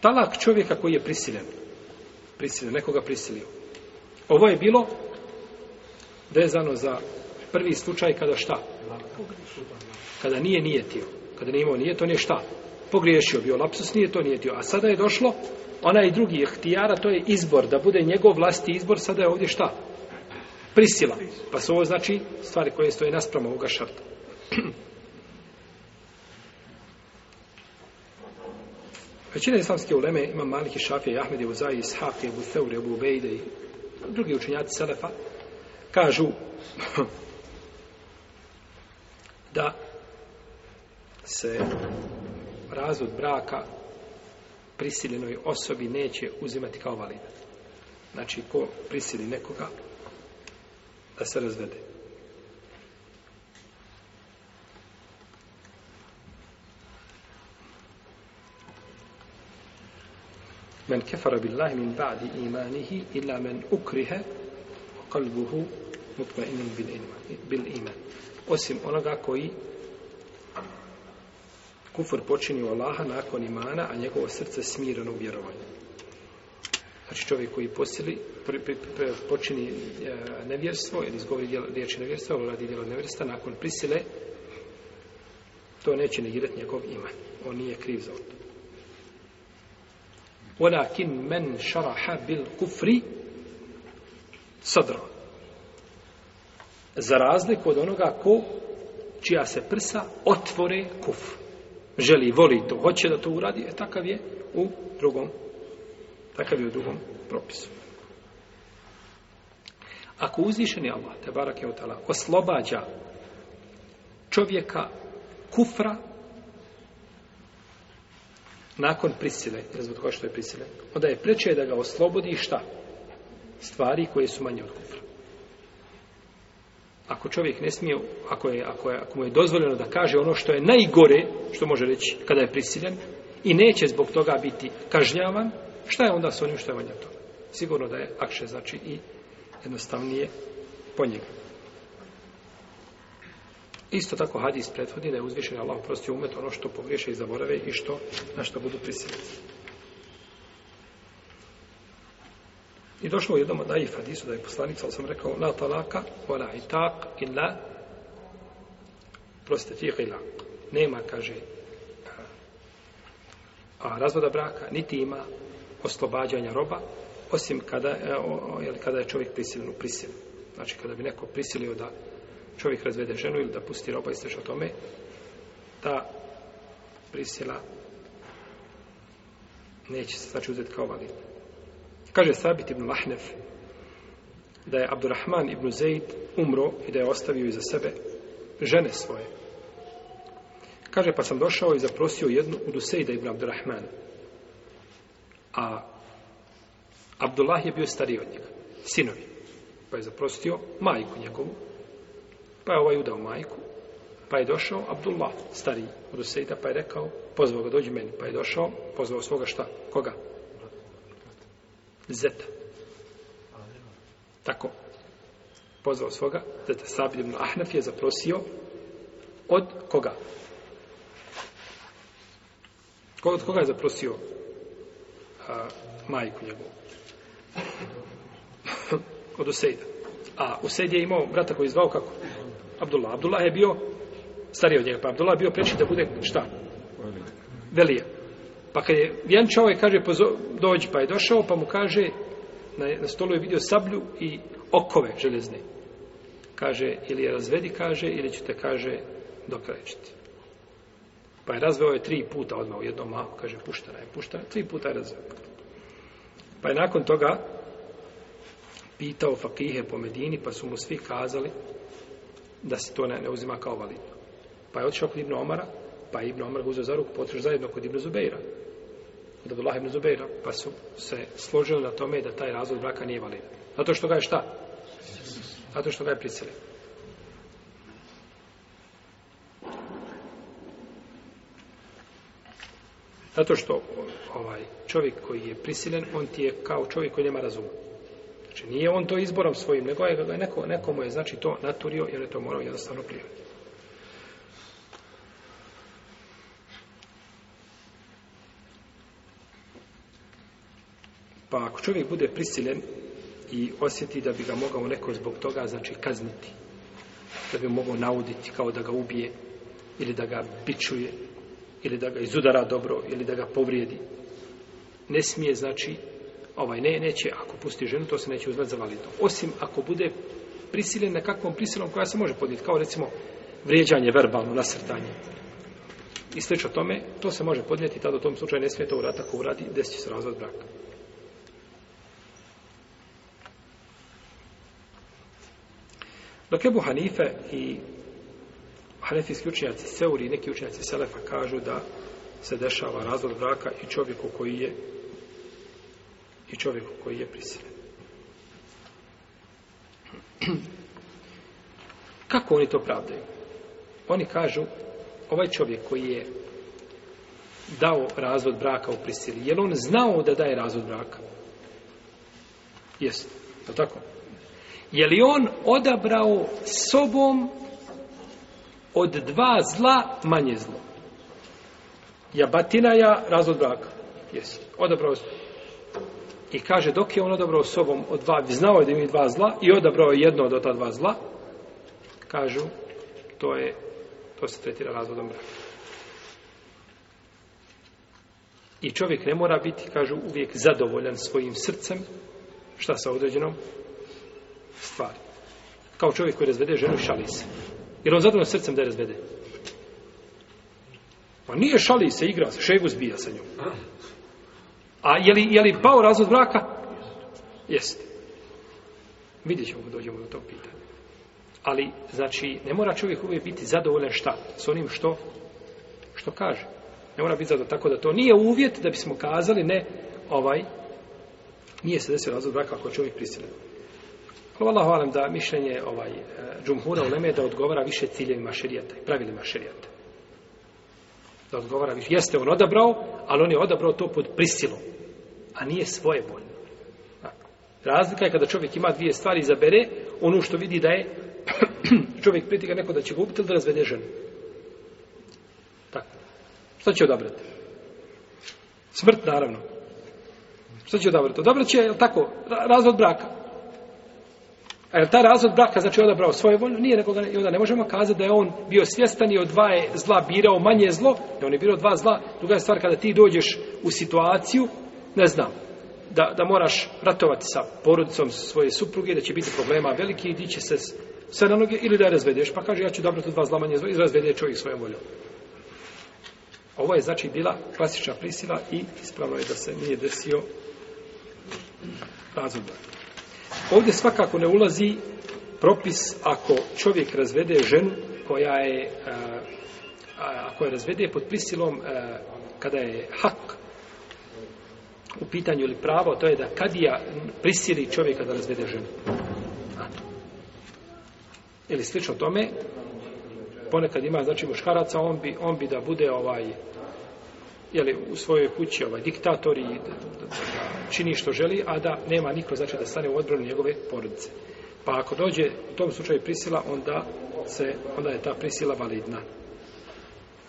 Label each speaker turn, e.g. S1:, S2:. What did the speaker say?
S1: Talak čovjeka koji je prisiljen, prisiljen, nekoga prisilio. Ovo je bilo vezano za prvi slučaj kada šta? Kada nije nijetio. Kada nije imao nije, to nije šta? Pogriješio bio lapsus, nije to nijetio. A sada je došlo onaj drugi je htijara, to je izbor, da bude njegov vlasti izbor, sada je ovdje šta? Prisila. Pa su ovo znači stvari koje stoje naspram ovoga šarta. Većina islamske uleme, ima Maliki, Šafija, Ahmed, Uzaj, Ishaq, Ebu Theuri, Ebu Ubejde i drugi učinjaci Selefa, kažu da se razvod braka prisiljenoj osobi neće uzimati kao validan. Znači, ko prisili nekoga da se razvede. Men kefara billahi min ba'di imanihi illa men ukrihe kalbuhu mutmainin bil, bil iman. Osim onoga koji kufr počini u Allaha nakon imana, a njegovo srce smireno u vjerovanju. Znači čovjek koji posili, pri, pri, pri, počini e, nevjerstvo ili izgovori djel, riječi nevjerstva, ali radi djelo nevjerstva, nakon prisile, to neće negirati njegov iman. On nije kriv za to. Walakin men bil kufri Za razliku od onoga ko čija se prsa otvore kuf Želi, voli to, hoće da to uradi, je takav je u drugom, takav je u drugom propisu. Ako uzvišeni Allah, te barak je oslobađa čovjeka kufra nakon prisile, zbog toga što je prisile, onda je preče da ga oslobodi šta? Stvari koje su manje od kufra. Ako čovjek ne smije, ako, je, ako, je, ako mu je dozvoljeno da kaže ono što je najgore, što može reći kada je prisiljen, i neće zbog toga biti kažnjavan, šta je onda s onim što je manje od toga? Sigurno da je akše znači, i jednostavnije po njega. Isto tako hadis prethodi da je uzvišen Allah prosti umet ono što pogriješe i zaborave i što, na što budu prisiljeni. I došlo u jednom od najih hadisu da je ali sam rekao, la talaka, wala la itaq, illa prostetiq illa. Nema, kaže, a razvoda braka, niti ima oslobađanja roba, osim kada, e, kada je čovjek prisilen u prisilu. Znači, kada bi neko prisilio da čovjek razvede ženu ili da pusti roba i o tome, ta prisjela neće se znači uzeti kao valid. Kaže Sabit ibn Lahnef da je Abdurrahman ibn Zaid umro i da je ostavio iza sebe žene svoje. Kaže, pa sam došao i zaprosio jednu u Duseida ibn Abdurrahman. A Abdullah je bio stariji od njega, sinovi. Pa je zaprosio majku njegovu, pa je ovaj udao majku, pa je došao Abdullah, stari od Usejda, pa je rekao, pozvao ga, dođi meni, pa je došao, pozvao svoga šta? Koga? Zeta. Tako. Pozvao svoga, Zeta Sabid ibn Ahnaf je zaprosio od koga? Od koga je zaprosio a, majku njegovu? od Usejda. A Usejd je imao brata koji je zvao kako? Abdullah. Abdullah je bio stariji od njega, pa Abdullah je bio preći da bude šta? Velija. Pa kad je vjenčao čovjek kaže, dođi, pa je došao, pa mu kaže, na, na stolu je vidio sablju i okove železne. Kaže, ili je razvedi, kaže, ili ću te, kaže, dokrečiti. Pa je razveo je tri puta odmah u jednom mahu, kaže, puštana je, puštana, tri puta je razveo. Pa je nakon toga pitao fakihe po Medini, pa su mu svi kazali da se to ne, ne uzima kao validno. Pa je otišao kod Omara, pa je Ibn Omara ga uzeo za ruku, zajedno kod Ibn Zubeira. Kod Abdullah Ibn Zubeira, pa su se složili na tome da taj razvod braka nije validan. Zato što ga je šta? Zato što ga je prisiljen Zato što ovaj čovjek koji je prisilen, on ti je kao čovjek koji nema razuma nije on to izborom svojim, nego je neko, je znači to naturio jer je to morao jednostavno prijaviti Pa ako čovjek bude prisiljen i osjeti da bi ga mogao neko zbog toga znači kazniti, da bi mogao nauditi kao da ga ubije ili da ga bičuje ili da ga izudara dobro ili da ga povrijedi, ne smije znači ovaj ne, neće, ako pusti ženu, to se neće uzvati za validno. Osim ako bude prisiljen na kakvom prisilom koja se može podnijeti, kao recimo vrijeđanje verbalno, nasrtanje. I slično tome, to se može podnijeti, tada u tom slučaju ne smije to urati, ako uradi, desit će se razvod braka. Dok Ebu Hanife i hanefijski učenjaci Seuri i neki učenjaci Selefa kažu da se dešava razvod braka i čovjeku koji je i čovjeku koji je prisiljen. Kako oni to pravdaju? Oni kažu, ovaj čovjek koji je dao razvod braka u prisili, je li on znao da daje razvod braka? Jest, je tako? Je li on odabrao sobom od dva zla manje zlo? Jabatina ja razvod braka. Jest, odabrao i kaže, dok je on odabrao sobom od dva, znao je da ima dva zla i odabrao je jedno od ta dva zla, kažu, to je, to se tretira razvodom braka. I čovjek ne mora biti, kažu, uvijek zadovoljan svojim srcem, šta sa određenom stvari. Kao čovjek koji razvede ženu, šali se. Jer on zadovoljan srcem da je razvede. Pa nije šali se, igra se, šegu zbija sa njom. A je li, je li pao razvod braka? Jeste. Vidjet ćemo dođemo do tog pitanja. Ali, znači, ne mora čovjek uvijek biti zadovoljan šta? S onim što, što kaže. Ne mora biti zadovoljan. Tako da to nije uvjet da bismo kazali ne, ovaj, nije se desio razvod braka ako je čovjek prisiljen. Hvala hvalim da mišljenje ovaj, e, džumhura u Leme da odgovara više ciljevima širijata i pravilima širijata. Da odgovara više. Jeste on odabrao, ali on je odabrao to pod prisilom a nije svoje voljno. Razlika je kada čovjek ima dvije stvari, zabere ono što vidi da je čovjek pritika neko da će ga ubiti ili da razvede ženu. Tako. Što će odabrati? Smrt, naravno. Što će odabrati? Odabrat će, tako, razvod braka. A jel ta razvod braka, znači odabrao svoje voljno? Nije, nego i onda ne možemo kazati da je on bio svjestan i od dva je zla birao manje zlo, da on je birao dva zla. Druga je stvar kada ti dođeš u situaciju ne znam, da, da moraš ratovati sa porodicom svoje supruge, da će biti problema veliki i di će se sve na noge ili da je razvedeš. Pa kaže, ja ću dobro tu dva zlamanja i razvede čovjek svojom voljom. Ovo je znači bila klasična prisila i ispravno je da se nije desio razum. Ovdje svakako ne ulazi propis ako čovjek razvede ženu koja je, e, a, a, ako je razvede pod prisilom e, kada je hak u pitanju ili pravo, to je da kadija prisili čovjeka da razvede ženu. Ili slično tome, ponekad ima znači muškaraca, on bi, on bi da bude ovaj jeli, u svojoj kući ovaj diktator i da, čini što želi, a da nema niko znači da stane u odbranu njegove porodice. Pa ako dođe u tom slučaju prisila, onda se onda je ta prisila validna.